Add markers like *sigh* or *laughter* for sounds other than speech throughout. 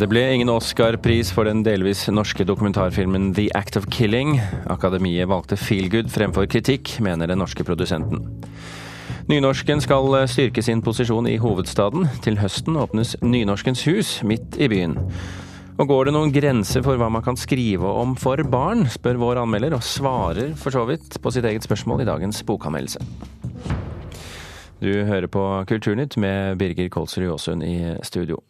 Det ble ingen Oscar-pris for den delvis norske dokumentarfilmen The Act of Killing. Akademiet valgte feelgood fremfor kritikk, mener den norske produsenten. Nynorsken skal styrke sin posisjon i hovedstaden. Til høsten åpnes Nynorskens hus midt i byen. Og går det noen grenser for hva man kan skrive om for barn, spør vår anmelder, og svarer for så vidt på sitt eget spørsmål i dagens bokanmeldelse. Du hører på Kulturnytt med Birger Kolsrud Aasund i studio.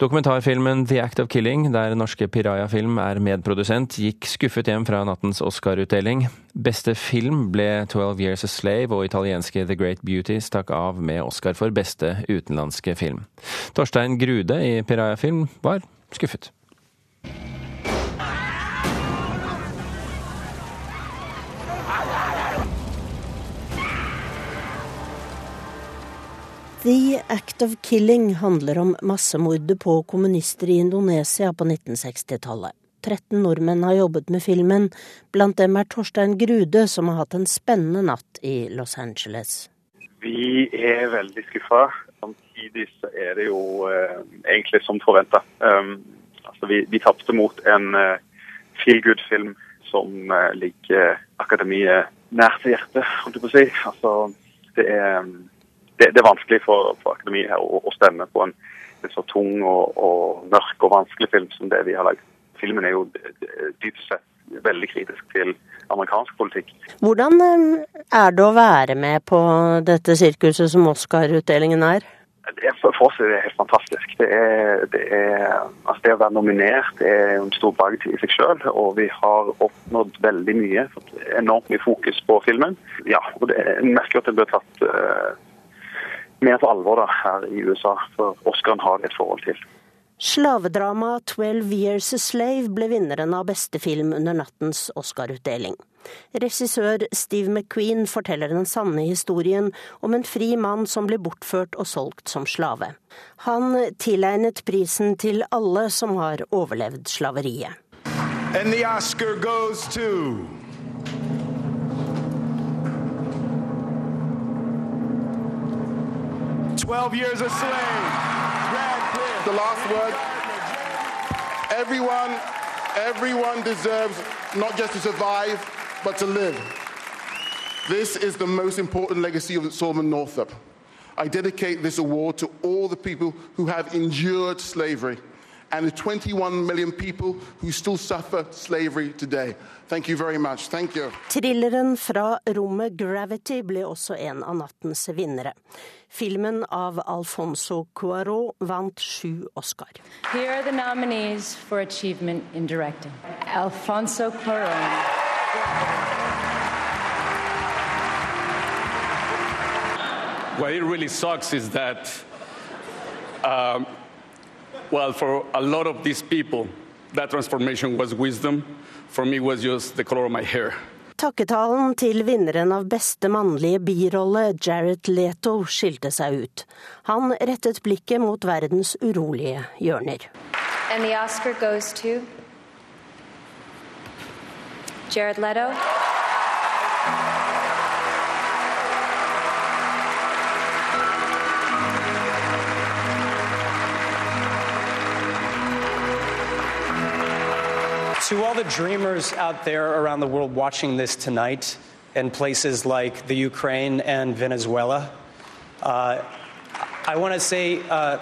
Dokumentarfilmen The Act of Killing, der norske Piraya Film er medprodusent, gikk skuffet hjem fra nattens Oscar-utdeling. Beste film ble 'Twelve Years a Slave', og italienske The Great Beauty stakk av med Oscar for beste utenlandske film. Torstein Grude i Piraya Film var skuffet. The Act of Killing handler om massemordet på kommunister i Indonesia på 1960-tallet. 13 nordmenn har jobbet med filmen, blant dem er Torstein Grude, som har hatt en spennende natt i Los Angeles. Vi er veldig skuffa. Samtidig så er det jo eh, egentlig som forventa. Um, altså vi, vi tapte mot en uh, feel good-film som uh, ligger akademiet nært hjertet, holdt jeg på å si. Altså, det er um, det, det, er vanskelig for, for akademiet her å, å, stemme på en, en så tung og, og, mørk og vanskelig film som det vi har lagd. Filmen er jo dypt sett veldig kritisk til amerikansk politikk. Hvordan eh, er det å være med på dette sirkuset som Oscar-utdelingen er? Det for oss er det helt fantastisk. Det, er, det, er, altså det å være nominert det er en stor bragd i seg selv, Og vi har oppnådd veldig mye. Fått enormt mye fokus på filmen. Ja, og det er merkelig at det blir tatt uh, mer på alvor da, her i USA, for Oscaren har et forhold til. Slavedramaet 'Twelve Years a Slave' ble vinneren av beste film under nattens Oscar-utdeling. Regissør Steve McQueen forteller den sanne historien om en fri mann som ble bortført og solgt som slave. Han tilegnet prisen til alle som har overlevd slaveriet. And the Oscar goes to 12 years a slave. The last word. Everyone, everyone deserves not just to survive, but to live. This is the most important legacy of Solomon Northup. I dedicate this award to all the people who have endured slavery and the 21 million people who still suffer slavery today. Thank you very much. Thank you. Thrilleren fra rommet Gravity ble også en av nattens vinnere. Filmen av Alfonso Cuarón vant sju Oscar. Here are the nominees for achievement in directing. Alfonso Cuarón. What it really sucks is that um, well, for a lot of these people, that transformation was wisdom. For me, was just the color of my hair. Takketalen til vinneren av beste mannlige birolle, Jared Leto, skilte seg ut. Han rettet blikket mot verdens urolige hjørner. Og Oscar goes to Jared Leto. To all the dreamers out there around the world watching this tonight in places like the Ukraine and Venezuela, uh, I want to say uh,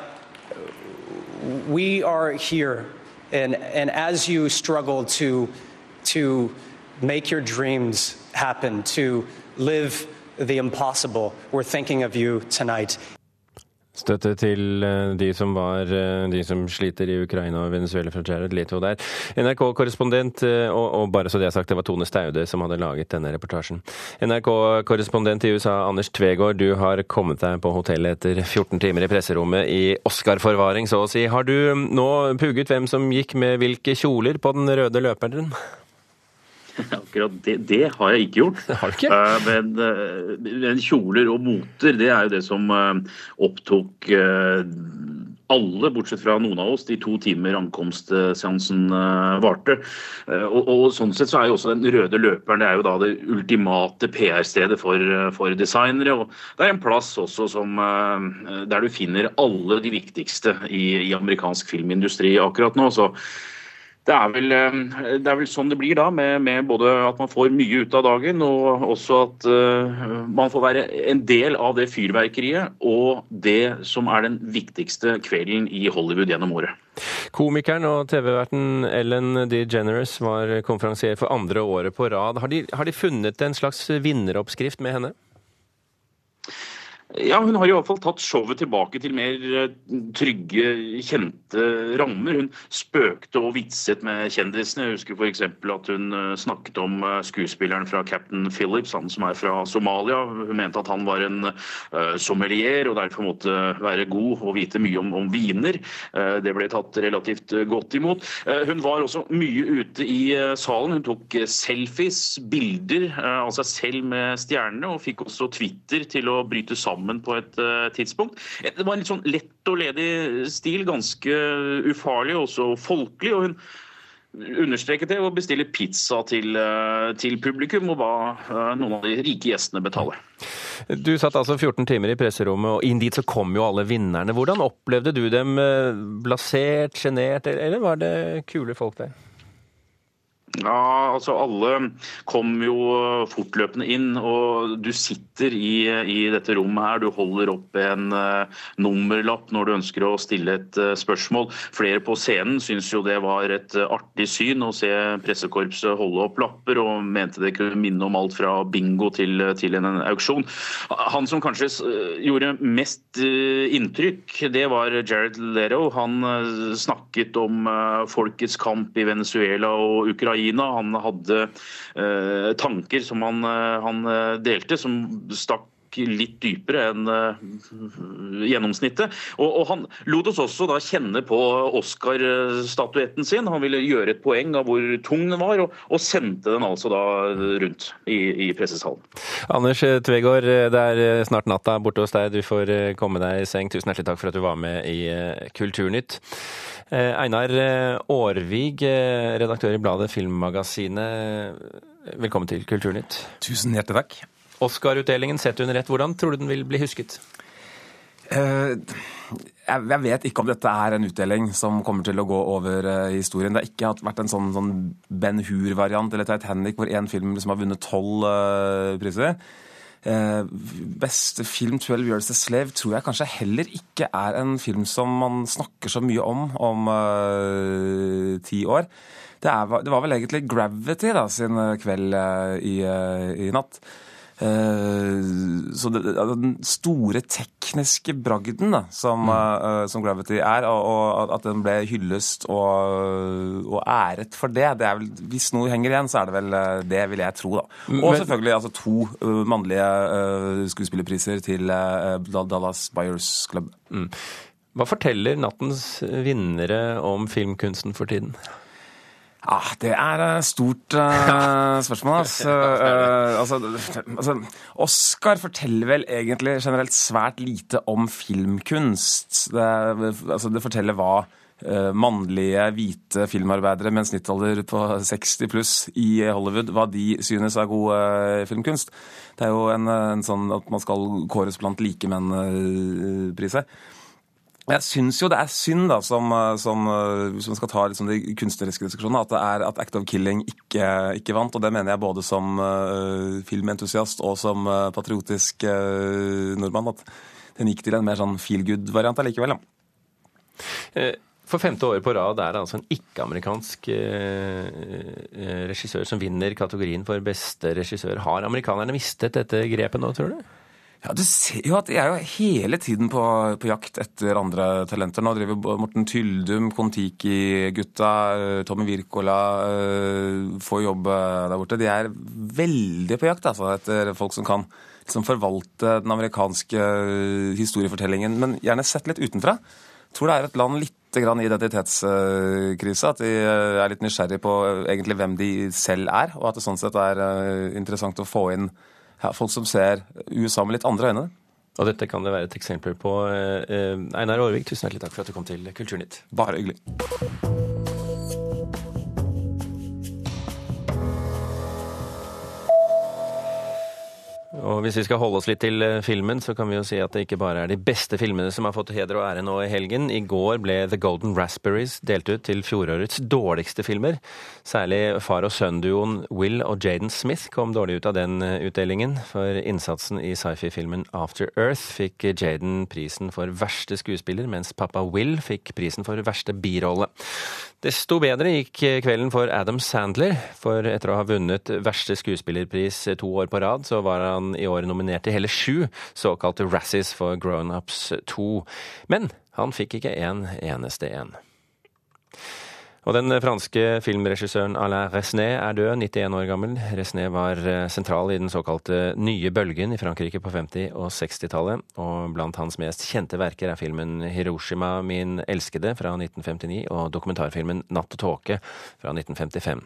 we are here, and, and as you struggle to, to make your dreams happen, to live the impossible, we're thinking of you tonight. Støtte til eh, de som var eh, de som sliter i Ukraina og Venezuela fra Jared Leto der. NRK-korrespondent, eh, og, og, bare så det er sagt, det var Tone Staude som hadde laget denne reportasjen. NRK-korrespondent i USA, Anders Tvegård, du har kommet deg på hotellet etter 14 timer i presserommet i Oscar-forvaring, så å si. Har du nå pugget hvem som gikk med hvilke kjoler på den røde løperen? *laughs* Akkurat det, det, har jeg ikke gjort. Har ikke? Uh, men, uh, men, kjoler og moter, det er jo det som uh, opptok alle, bortsett fra noen av oss, de to timer ankomstseansen varte. Og, og, sånn sett så er jo også den røde løperen det er jo da det ultimate PR-stedet for, for, designere. og Det er en plass også som, der du finner alle de viktigste i, i amerikansk filmindustri akkurat nå. så det er, vel, eh, det er, vel, sånn det blir da, med, med, både at man får mye ut av dagen, og også at uh, man får være en del av det fyrverkeriet og det som er den viktigste kvelden i Hollywood gjennom året. Komikeren og TV-verten Ellen DeGeneres var konferansier for andre året på rad. Har de, har de funnet en slags vinneroppskrift med henne? Ja, Hun har i hvert fall tatt showet tilbake til mer eh, trygge, kjente rammer. Hun spøkte og vitset med kjendisene. Jeg husker f.eks. at hun eh, snakket om eh, skuespilleren fra Captain Phillips, han som er fra Somalia. Hun mente at han var en sommelier og derfor måtte være god og vite mye om, om viner. Det ble tatt relativt godt imot. Hun var også mye ute i salen. Hun tok selfies, bilder av seg selv med stjernene, og fikk også Twitter til å bryte sammen sammen på et uh, tidspunkt. Det var en litt sånn lett og ledig stil, ganske ufarlig og også folkelig. og hun understreket det å bestille pizza til, eh, til, publikum, og ba eh, noen av de rike gjestene betaler. Du satt altså 14 timer i presserommet, og inn dit så kom jo alle vinnerne. Hvordan opplevde du dem? Blasert, sjenert, eller var det kule folk der? Ja, altså Alle kom jo fortløpende inn, og du sitter i, i dette rommet her. Du holder opp en uh, nummerlapp når du ønsker å stille et uh, spørsmål. Flere på scenen syns jo det var et uh, artig syn å se pressekorpset holde opp lapper, og mente det kunne minne om alt fra bingo til, til en, en auksjon. Han som kanskje gjorde mest inntrykk, det var Jared Lero. Han snakket om folkets kamp i Venezuela og Ukraina Ukraina. Han hadde eh, tanker som han, eh, han eh, delte, som stakk litt dypere enn uh, gjennomsnittet. Og, og, Han lot oss også da kjenne på Oscar-statuetten sin. Han ville gjøre et poeng av hvor tung den var, og, og sendte den altså da rundt i, i pressesalen. Anders Tvegård, det er snart natta borte hos deg. Du får komme deg i seng. Tusen hjertelig takk for at du var med i Kulturnytt. Eh, Einar eh, Aarvig, eh, redaktør i bladet Filmmagasinet. Velkommen til Kulturnytt. Tusen hjertelig takk. Oscar-utdelingen sett under ett, hvordan tror du den vil bli husket? Jeg vet ikke om dette er en utdeling som kommer til å gå over historien. Det har ikke vært en sånn, sånn Ben Hur-variant eller Titanic hvor én film liksom har vunnet tolv priser. Eh, beste film, 'Twelve Years a Slave', tror jeg kanskje heller ikke er en film som man snakker så mye om om uh, ti år. Det, er, det, var vel egentlig 'Gravity' da, sin kveld uh, i, i natt. Eh, så det, den store tekniske bragden da, som, mm. uh, som, Gravity er, og, og, at den ble hyllest og, og, æret for det, det er vel, Hvis noe henger igjen, så er det vel eh, det, vil jeg tro. da. Og Men, selvfølgelig altså, to mannlige skuespillerpriser til Dallas Buyers Club. Mm. Hva forteller nattens vinnere om filmkunsten for tiden? Ja, Det er et stort uh, spørsmål. Altså, uh, altså, altså, Oscar forteller vel egentlig generelt svært lite om filmkunst. Det, altså, det forteller hva uh, mannlige, hvite filmarbeidere med en snittalder på 60 pluss i Hollywood, hva de synes er god filmkunst. Det er jo en, en, sånn at man skal kåres blant likemenn-priser. Jeg syns jo det er synd, da, som, som, hvis man skal ta liksom de kunstneriske diskusjonene, at, det er, at Act of Killing ikke, ikke, vant. Og det mener jeg både som uh, filmentusiast og som uh, patriotisk uh, nordmann. At den gikk til en mer sånn feel good-variant allikevel. Ja. For femte året på rad er det altså en ikke-amerikansk regissør som vinner kategorien for beste regissør. Har amerikanerne mistet dette grepet nå, tror du? Ja, Du ser jo at de er jo hele tiden på, på jakt etter andre talenter. Nå driver Morten Tyldum, Kon-Tiki-gutta, eh, Tommy Wirkola eh, får jobb eh, der borte. De er veldig på jakt altså, etter folk som kan liksom, forvalte den amerikanske historiefortellingen, men gjerne sett litt utenfra. Jeg tror det er et land litt i identitetskrise. At de er litt nysgjerrig på egentlig hvem de selv er, og at det sånn sett er interessant å få inn folk som ser USA med litt andre øyne. Og dette kan det være et eksempel på. Einar Aarvik, tusen hjertelig takk for at du kom til Kulturnytt. Bare hyggelig. Og Hvis vi skal holde oss litt til eh, filmen, så kan vi jo si at det ikke bare er de beste filmene som har fått heder og ære nå i helgen. I går ble The Golden Raspberries delt ut til fjorårets dårligste filmer. Særlig far og sønn-duoen Will og Jaden Smith kom dårlig ut av den eh, utdelingen. For innsatsen i sci-fi-filmen After Earth fikk Jaden prisen for verste skuespiller, mens pappa Will fikk prisen for verste birolle. Desto bedre gikk kvelden for Adam Sandler, for etter å ha vunnet verste skuespillerpris to år på rad, så var han i år nominert til hele sju såkalte Razzies for Grown Ups 2. Men han fikk ikke en eneste en. Og den franske filmregissøren Alain Resnais er død, 91 år gammel. Resnais var eh, sentral i den såkalte nye bølgen i Frankrike på 50- og 60-tallet. Og blant hans mest kjente verker er filmen 'Hiroshima min elskede' fra 1959 og dokumentarfilmen 'Natt og tåke' fra 1955.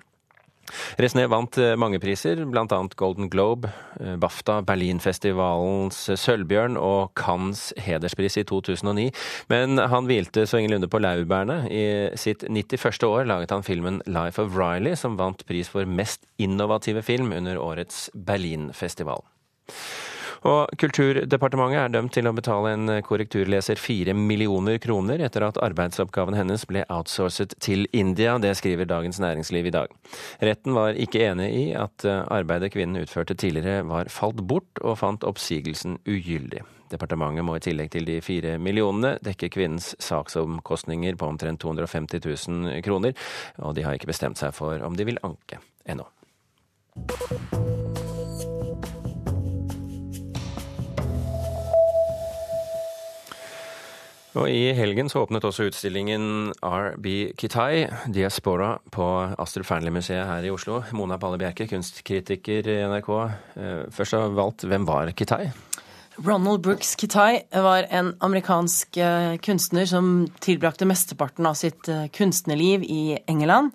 Resné vant eh, mange priser, bl.a. Golden Globe, eh, BAFTA, Berlinfestivalens eh, Sølvbjørn og Cannes hederspris i 2009. Men han hvilte så ingenlunde på laurbærene. I sitt 91. år laget han filmen Life of Riley, som vant pris for mest innovative film under årets Berlinfestival. Og Kulturdepartementet er dømt til å betale en korrekturleser fire millioner kroner etter at arbeidsoppgaven hennes ble outsourcet til India. Det skriver Dagens Næringsliv i dag. Retten var ikke enig i at arbeidet kvinnen utførte tidligere var falt bort, og fant oppsigelsen ugyldig. Departementet må i tillegg til de fire millionene dekke kvinnens saksomkostninger på omtrent 250 000 kroner, og de har ikke bestemt seg for om de vil anke ennå. Og I helgen så åpnet også utstillingen RB Kitai, Diaspora, på Astrup Fearnley-museet her i Oslo. Mona Palle Bjerke, kunstkritiker i NRK. Eh, først av alt, hvem var Kitai? Ronald Brooks Kitai var en amerikansk eh, kunstner som tilbrakte mesteparten av sitt eh, kunstnerliv i England.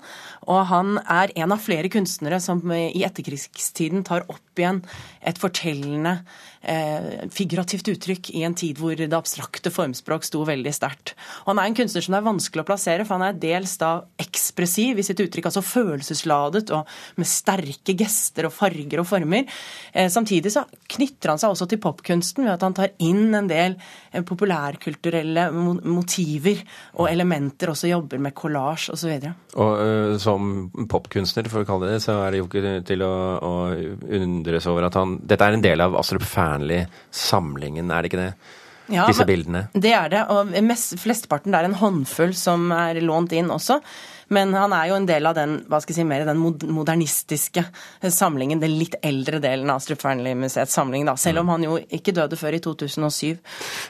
Og han er en av flere kunstnere som i etterkrigstiden tar opp igjen et fortellende, eh, figurativt uttrykk i en tid hvor det abstrakte formspråk sto veldig sterkt. Han er en kunstner som det er vanskelig å plassere, for han er dels da ekspressiv i sitt uttrykk, altså følelsesladet og med sterke gester og farger og former. Eh, samtidig så knytter han seg også til popkunsten ved at han tar inn en del eh, populærkulturelle motiver og elementer, også jobber med collage osv. Og, og uh, som popkunstner, for å kalle det det, så er det jo ikke til å, å undres over at han Dette er en del av Astrup Fearnley-samlingen, er det ikke det? Ja, Disse bildene? Det er det. Og mest, flesteparten det er en håndfull som er lånt inn også. Men han er jo en del av den hva skal jeg si, mer den modernistiske samlingen, den litt eldre delen av Astrup Fearnley-museets samling, da, selv om mm. han jo ikke døde før i 2007.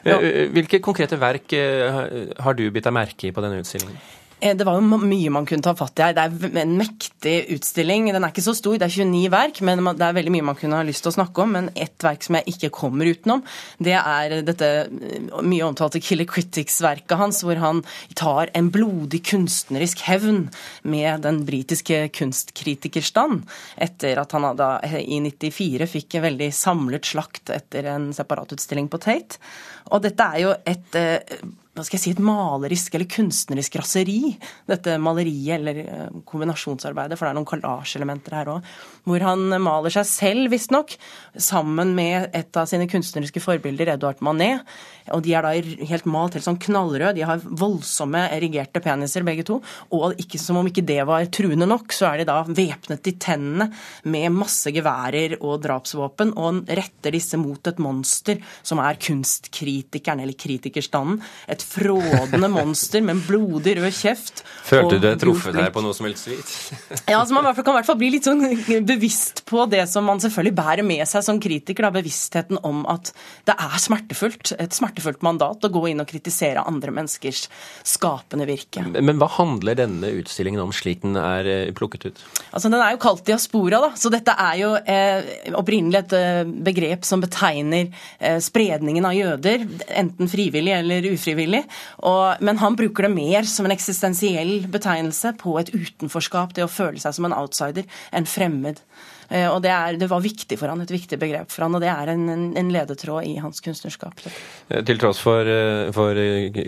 Ja. Hvilke konkrete verk eh, har du bitt deg merke i på denne utstillingen? Eh, det var jo mye man kunne ta fatt i her. Det er en mektig utstilling. Den er ikke så stor, det er 29 verk, men det er veldig mye man kunne ha lyst til å snakke om. Men ett verk som jeg ikke kommer utenom, det er dette eh, mye omtalte Killer Critics-verket hans, hvor han tar en blodig kunstnerisk hevn med den britiske kunstkritikerstand, etter at han da i 94 fikk en veldig samlet slakt etter en separatutstilling på Tate. Og dette er jo et eh, hva skal jeg si, et malerisk eller kunstnerisk raseri, dette maleriet eller eh, kombinasjonsarbeidet, for det er noen kollasjelementer her òg, hvor han maler seg selv, visstnok, sammen med et av sine kunstneriske forbilder, Edouard Manet. Og de er da helt malt helt sånn knallrøde, de har voldsomme erigerte peniser begge to. Og ikke, som om ikke det var truende nok, så er de da væpnet i tennene med masse geværer og drapsvåpen, og retter disse mot et monster som er kunstkritikeren, eller kritikerstanden. Et frådende monster med en blodig rød kjeft. Følte du deg truffet her på noe som helst vis? *laughs* ja, altså man kan i hvert fall bli litt sånn bevisst på det som man selvfølgelig bærer med seg som kritiker. Da, bevisstheten om at det er smertefullt, et smertefullt mandat å gå inn og kritisere andre menneskers skapende virke. Men hva handler denne utstillingen om, slik den er eh, plukket ut? Altså, Den er jo kalt diaspora, da. Så dette er jo eh, opprinnelig et eh, begrep som betegner eh, spredningen av jøder, enten frivillig eller ufrivillig selvfølgelig. Og, men han bruker det mer som en eksistensiell betegnelse på et utenforskap, det å føle seg som en outsider, en fremmed. Eh, og det, er, det, var viktig for han, et viktig begrep for han, og det er en, en ledetråd i hans kunstnerskap. Eh, til tross for, for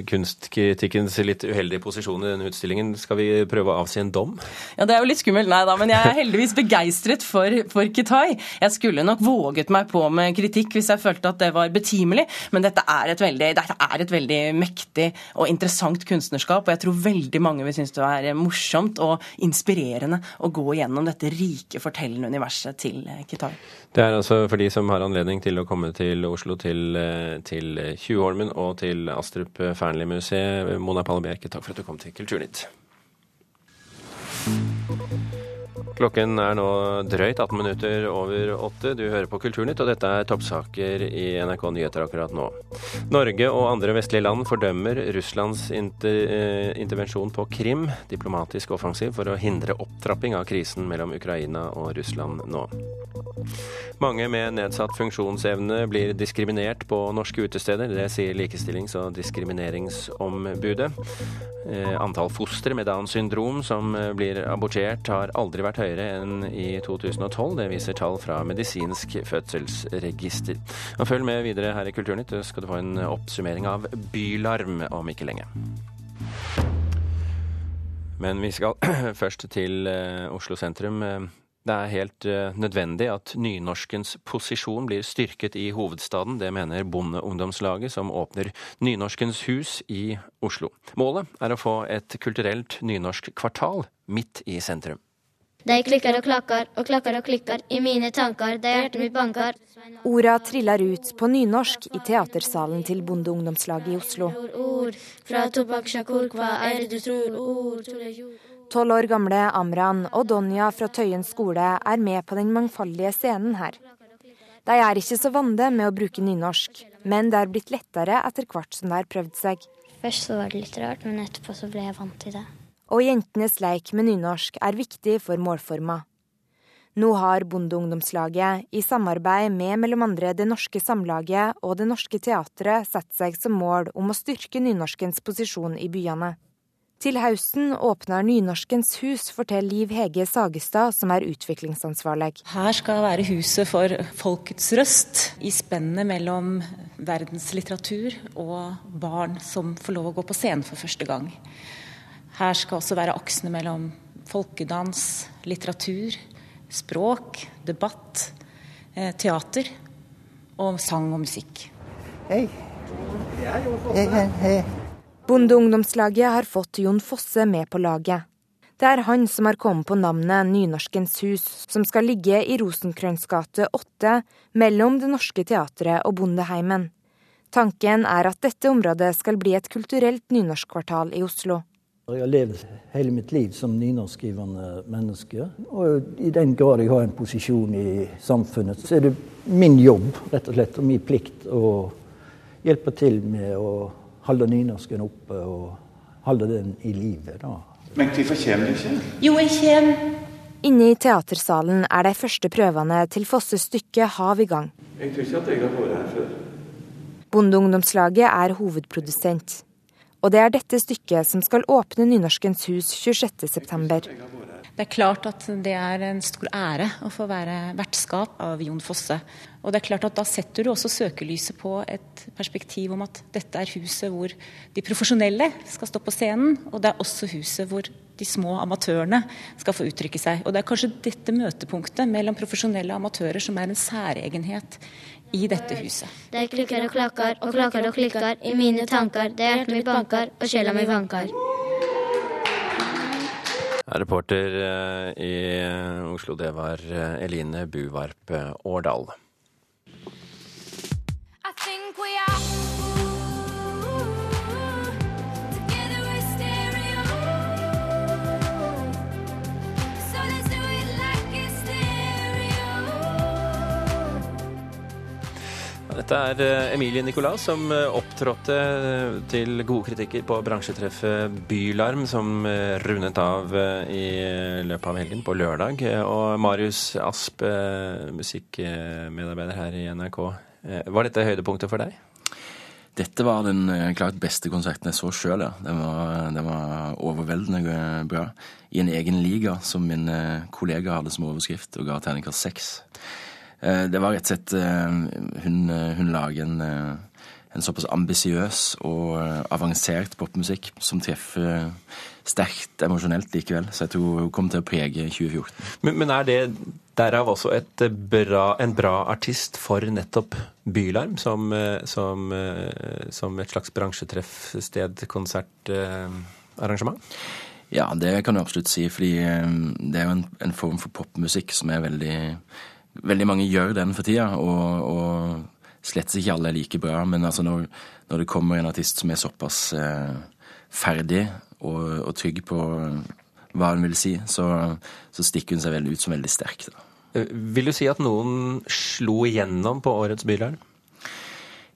kunstkritikkens litt uheldige posisjon i denne utstillingen, skal vi prøve å avsi en dom? Ja, Det er jo litt skummelt, nei da, men jeg er heldigvis begeistret for, for Kitai. Jeg skulle nok våget meg på med kritikk hvis jeg følte at det var betimelig, men dette er et veldig, dette er et veldig mektig og interessant kunstnerskap, og jeg tror veldig mange vil synes det er morsomt og inspirerende å gå gjennom dette rike, fortellende universet til Qatar. Det er altså for de som har anledning til å komme til Oslo, til, til Tjuvholmen og til Astrup Fearnley-museet. Mona Palle Bjerke, takk for at du kom til Kulturnytt. Klokken er nå drøyt 18 minutter over åtte. Du hører på Kulturnytt, og dette er toppsaker i NRK Nyheter akkurat nå. Norge og andre vestlige land fordømmer Russlands inter, eh, intervensjon på Krim, diplomatisk offensiv for å hindre opptrapping av krisen mellom Ukraina og Russland nå. Mange med nedsatt funksjonsevne blir diskriminert på norske utesteder. Det sier Likestillings- og diskrimineringsombudet. Eh, antall fostre med Downs syndrom som eh, blir abortert har aldri vært høyere enn i 2012. Det viser tall fra Medisinsk fødselsregister. Og følg med videre her i Kulturnytt, så skal du få en oppsummering av bylarm om ikke lenge. Men vi skal *clears throat* først til eh, Oslo sentrum. Det er helt uh, nødvendig at nynorskens posisjon blir styrket i hovedstaden. Det mener Bondeungdomslaget, som åpner Nynorskens hus i Oslo. Målet er å få et kulturelt nynorsk kvartal midt i sentrum. De klikker og klakker og klakker og klikker i mine tanker, der hjertet mitt banker. Orda triller ut på nynorsk i teatersalen til Bondeungdomslaget i Oslo. Er Tolv år gamle Amran og Donja fra Tøyen skole er med på den mangfoldige scenen her. De er ikke så vante med å bruke nynorsk, men det er blitt lettere etter hvert som de har prøvd seg. Først så var det litt rart, men etterpå så ble jeg vant til det. Og jentenes leik med nynorsk er viktig for målforma. Nå har Bondeungdomslaget, i samarbeid med mellom andre Det Norske Samlaget og Det Norske Teatret, satt seg som mål om å styrke nynorskens posisjon i byene. Til høsten åpner Nynorskens hus, forteller Liv Hege Sagestad, som er utviklingsansvarlig. Her skal være huset for folkets røst, i spennet mellom verdenslitteratur og barn som får lov å gå på scenen for første gang. Her skal også være aksene mellom folkedans, litteratur, språk, debatt, eh, teater og sang og musikk. Hei. Hei, hei, hei. Bondeungdomslaget har fått Jon Fosse med på laget. Det er han som har kommet på navnet Nynorskens hus, som skal ligge i Rosenkrantz gate 8, mellom Det Norske Teatret og Bondeheimen. Tanken er at dette området skal bli et kulturelt nynorskkvartal i Oslo. Jeg har levd hele mitt liv som nynorskskrivende menneske. Og i den grad jeg har en posisjon i samfunnet, så er det min jobb rett og slett, og min plikt å hjelpe til med å holde nynorsken oppe og holde den i live. da. Men hvorfor kommer du ikke? Jo, jeg kommer. Inne i teatersalen er de første prøvene til Fosses stykke Hav i gang. Jeg tror ikke at jeg har vært her før. Bondeungdomslaget er hovedprodusent. Og det er dette stykket som skal åpne Nynorskens hus 26.9. Det er klart at det er en stor ære å få være vertskap av Jon Fosse. Og det er klart at da setter du også søkelyset på et perspektiv om at dette er huset hvor de profesjonelle skal stå på scenen, og det er også huset hvor de små amatørene skal få uttrykke seg. Og det er kanskje dette møtepunktet mellom profesjonelle amatører som er en særegenhet i dette huset. De klikker og klakker og klakker og klikker i mine tanker, der hjertet mitt banker og sjela mi vanker. Reporter eh, i eh, Oslo, det var eh, Eline Buvarp Årdal. Dette er eh, Emilie Nicolas som eh, opptrådte eh, til gode kritikker på bransjetreffet Bylarm, som rundet av i løpet av helgen, på lørdag. Og Marius Asp, musikkmedarbeider her i NRK. Var dette høydepunktet for deg? Dette var den klart beste konserten jeg så sjøl, ja. Den var, den var, overveldende bra. I en egen liga, som min kollega hadde som overskrift, og ga terningkast seks. Eh, det var rett og slett Hun, hun lager en, en såpass ambisiøs og avansert popmusikk som treffer sterkt emosjonelt likevel. Så jeg tror hun kommer til å prege 2014. Men, men er det derav også bra, en bra artist for nettopp Bylarm, som, eh, som, eh, som et slags bransjetreff-sted, konsertarrangement? Ja, det kan du absolutt si, fordi eh, det er jo en, en form for popmusikk som er veldig Veldig mange gjør den for tida, og, og slett ikke alle er like bra. Men altså når, når det kommer en artist som er såpass eh, ferdig og, og trygg på hva hun vil si, så, så stikker hun seg veldig ut som veldig sterk. Da. Eh, vil du si at noen slo igjennom på årets Bylarm?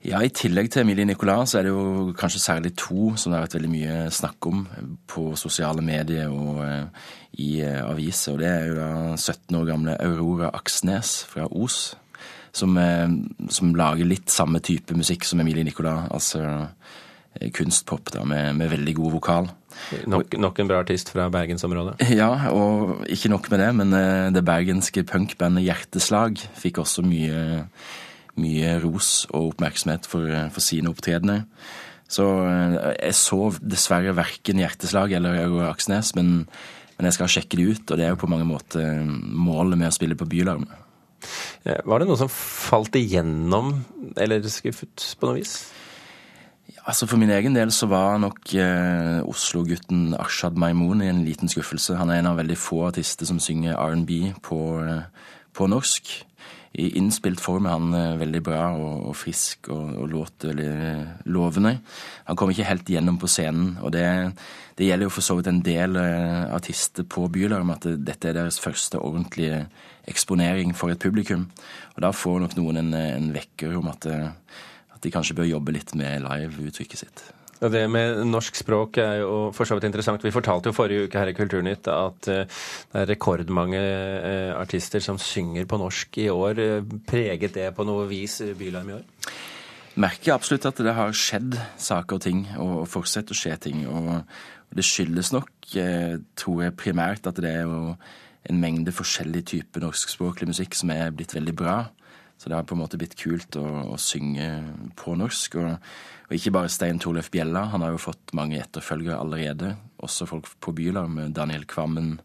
Ja, I tillegg til Emilie Nicolas så er det jo kanskje særlig to som det har vært veldig mye snakk om på sosiale medier og uh, i uh, aviser. Og det er jo da 17 år gamle Aurora Aksnes fra Os, som, uh, som lager litt samme type musikk som Emilie Nicolas. Altså kunstpop da, med, med veldig god vokal. Nok, nok, en bra artist fra bergensområdet? *laughs* Ja, og ikke nok med det, men eh, det bergenske punkbandet Hjerteslag fikk også mye, mye ros og oppmerksomhet for, eh, for sine opptredener. Så eh, jeg så dessverre verken Hjerteslag eller Aurora Aksnes, men, men, jeg skal sjekke det ut, og det er jo på mange måter målet med å spille på Bylarm. Var det noe som falt igjennom, eller skuffet på noe vis? Altså For min egen del så var nok eh, Oslo-gutten Ashad i en liten skuffelse. Han er en av veldig få artister som synger R&B på, eh, på, norsk. I innspilt form er han eh, veldig bra og, og frisk og, og, låter veldig eh, lovende. Han kommer ikke helt gjennom på scenen, og det, det gjelder jo for så vidt en del eh, artister på Bylarm at det, dette er deres første ordentlige eksponering for et publikum. Og da får nok noen en, en vekker om at at de kanskje bør jobbe litt med live-uttrykket sitt. Og Det med norsk språk er jo for så vidt interessant. Vi fortalte jo forrige uke her i Kulturnytt at eh, det er rekordmange eh, artister som synger på norsk i år. Preget det på noe vis Bylarm i år? Merker absolutt at det har skjedd saker og ting, og fortsetter å skje ting. Og det skyldes nok, eh, tror jeg, primært at det er en mengde forskjellige typer norskspråklig musikk som er blitt veldig bra. Så det har på en måte blitt kult å, å synge på norsk. Og, og, ikke bare Stein Torleif Bjella, han har jo fått mange etterfølgere allerede. Også folk på Bylarm, Daniel Kvammen,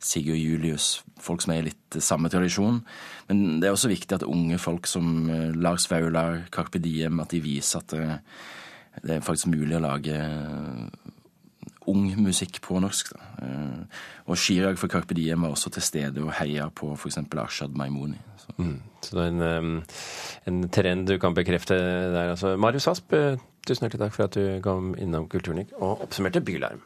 Sigurd Julius. Folk som er i litt samme tradisjon. Men det er også viktig at unge folk som eh, Lars Vaular, Carpe Diem, at de viser at det, det er faktisk mulig å lage ung musikk på norsk. Da. Eh, og Chirag fra Carpe Diem var også til stede og heia på f.eks. Ashad Maimouni. Mm. Så det er en, en, trend du kan bekrefte der. Altså, Marius Asp, eh, tusen hjertelig takk for at du kom innom Kulturnytt og oppsummerte Bylarm.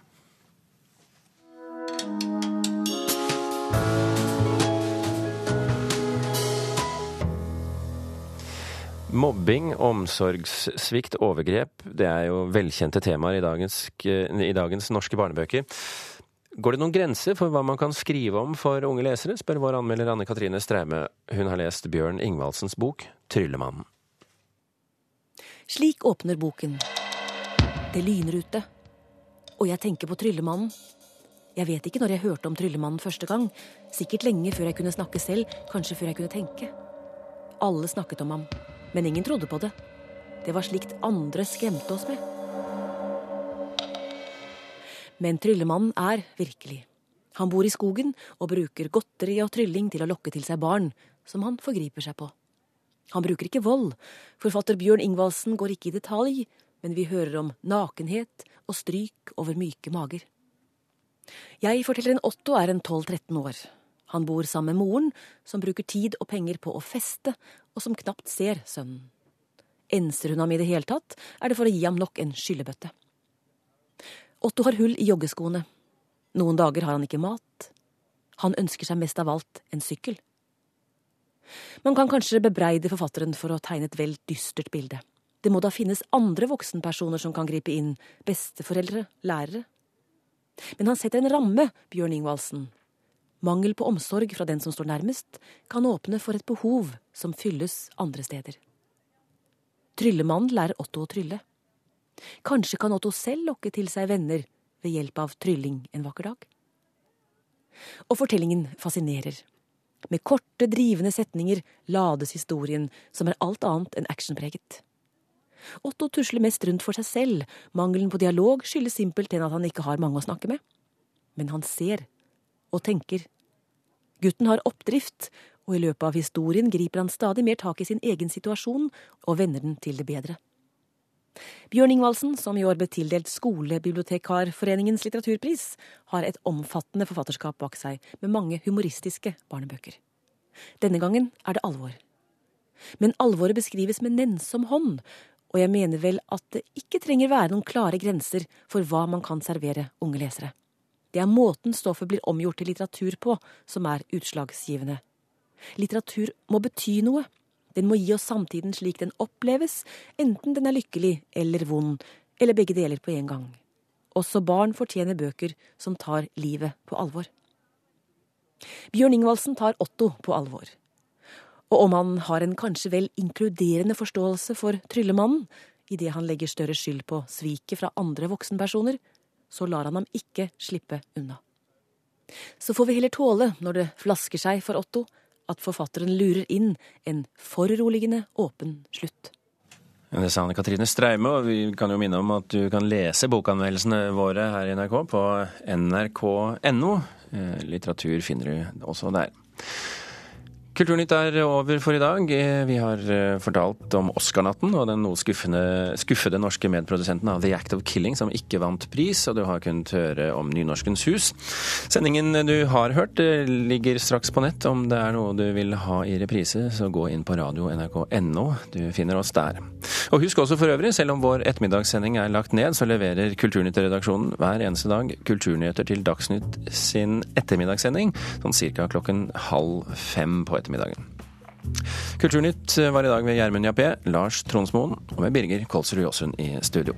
Mobbing, omsorgssvikt, overgrep, det er jo velkjente temaer i dagens, i dagens, norske barnebøker. Går det noen grenser for hva man kan skrive om for unge lesere, spør vår anmelder Anne Katrine Straume. Hun har lest Bjørn Ingvaldsens bok 'Tryllemannen'. Slik åpner boken. Det lyner ute. Og jeg tenker på Tryllemannen. Jeg vet ikke når jeg hørte om Tryllemannen første gang. Sikkert lenge før jeg kunne snakke selv, kanskje før jeg kunne tenke. Alle snakket om ham men ingen trodde på det. Det var slikt andre skremte oss med. Men Tryllemannen er virkelig. Han bor i skogen og bruker godteri og trylling til å lokke til seg barn, som han forgriper seg på. Han bruker ikke vold. Forfatter Bjørn Ingvaldsen går ikke i detalj, men vi hører om nakenhet og stryk over myke mager. Jeg forteller en Otto er en 12-13 år. Han bor sammen med moren, som bruker tid og penger på å feste, og som knapt ser sønnen. Enser hun ham i det hele tatt, er det for å gi ham nok en skyllebøtte. Otto har hull i joggeskoene. Noen dager har han ikke mat. Han ønsker seg mest av alt en sykkel. Man kan kanskje bebreide forfatteren for å tegne et vel dystert bilde. Det må da finnes andre voksenpersoner som kan gripe inn, besteforeldre, lærere. Men han setter en ramme, Bjørn Ingvaldsen, Mangel på omsorg fra den som står nærmest, kan åpne for et behov som fylles andre steder. Tryllemannen lærer Otto å trylle. Kanskje kan Otto selv lokke til seg venner ved hjelp av trylling en vakker dag? Og fortellingen fascinerer. Med korte, drivende setninger lades historien, som er alt annet enn actionpreget. Otto tusler mest rundt for seg selv, mangelen på dialog skyldes simpelthen at han ikke har mange å snakke med. Men han ser og tenker. Gutten har oppdrift, og i løpet av historien griper han stadig mer tak i sin egen situasjon og vender den til det bedre. Bjørn Ingvaldsen, som i år ble tildelt Skolebibliotekarforeningens litteraturpris, har et omfattende forfatterskap bak seg, med mange humoristiske barnebøker. Denne gangen er det alvor. Men alvoret beskrives med nennsom hånd, og jeg mener vel at det ikke trenger være noen klare grenser for hva man kan servere unge lesere. Det er måten stoffet blir omgjort til litteratur på som er utslagsgivende. Litteratur må bety noe. Den må gi oss samtiden slik den oppleves, enten den er lykkelig eller vond, eller begge deler på en gang. Også barn fortjener bøker som tar livet på alvor. Bjørn Ingvaldsen tar Otto på alvor. Og om han har en kanskje vel inkluderende forståelse for Tryllemannen, idet han legger større skyld på sviket fra andre voksenpersoner, så lar han ham ikke slippe unna. Så får vi heller tåle, når det flasker seg for Otto, at forfatteren lurer inn en foruroligende åpen slutt. Det sa Anne Katrine Streime, og vi kan jo minne om at du kan lese bokanmeldelsene våre her i NRK på nrk.no. Eh, litteratur finner du også der. Kulturnytt er over for i dag. Vi har eh, fortalt om Oscar-natten og den noe skuffede norske medprodusenten av The Act of Killing som ikke vant pris, og du har kunnet høre om Nynorskens hus. Sendingen du har hørt eh, ligger straks på nett. Om det er noe du vil ha i reprise, så gå inn på radio nrk.no. Du finner oss der. Og husk også for øvrig, selv om vår ettermiddagssending er lagt ned, så leverer Kulturnytt-redaksjonen hver eneste dag kulturnyheter til Dagsnytt sin ettermiddagssending, sånn cirka klokken halv fem på ettermiddagen ettermiddagen. Kulturnytt var i dag ved Gjermund Jappé, Lars Tronsmoen og med Birger Kolsrud Jåsund i studio.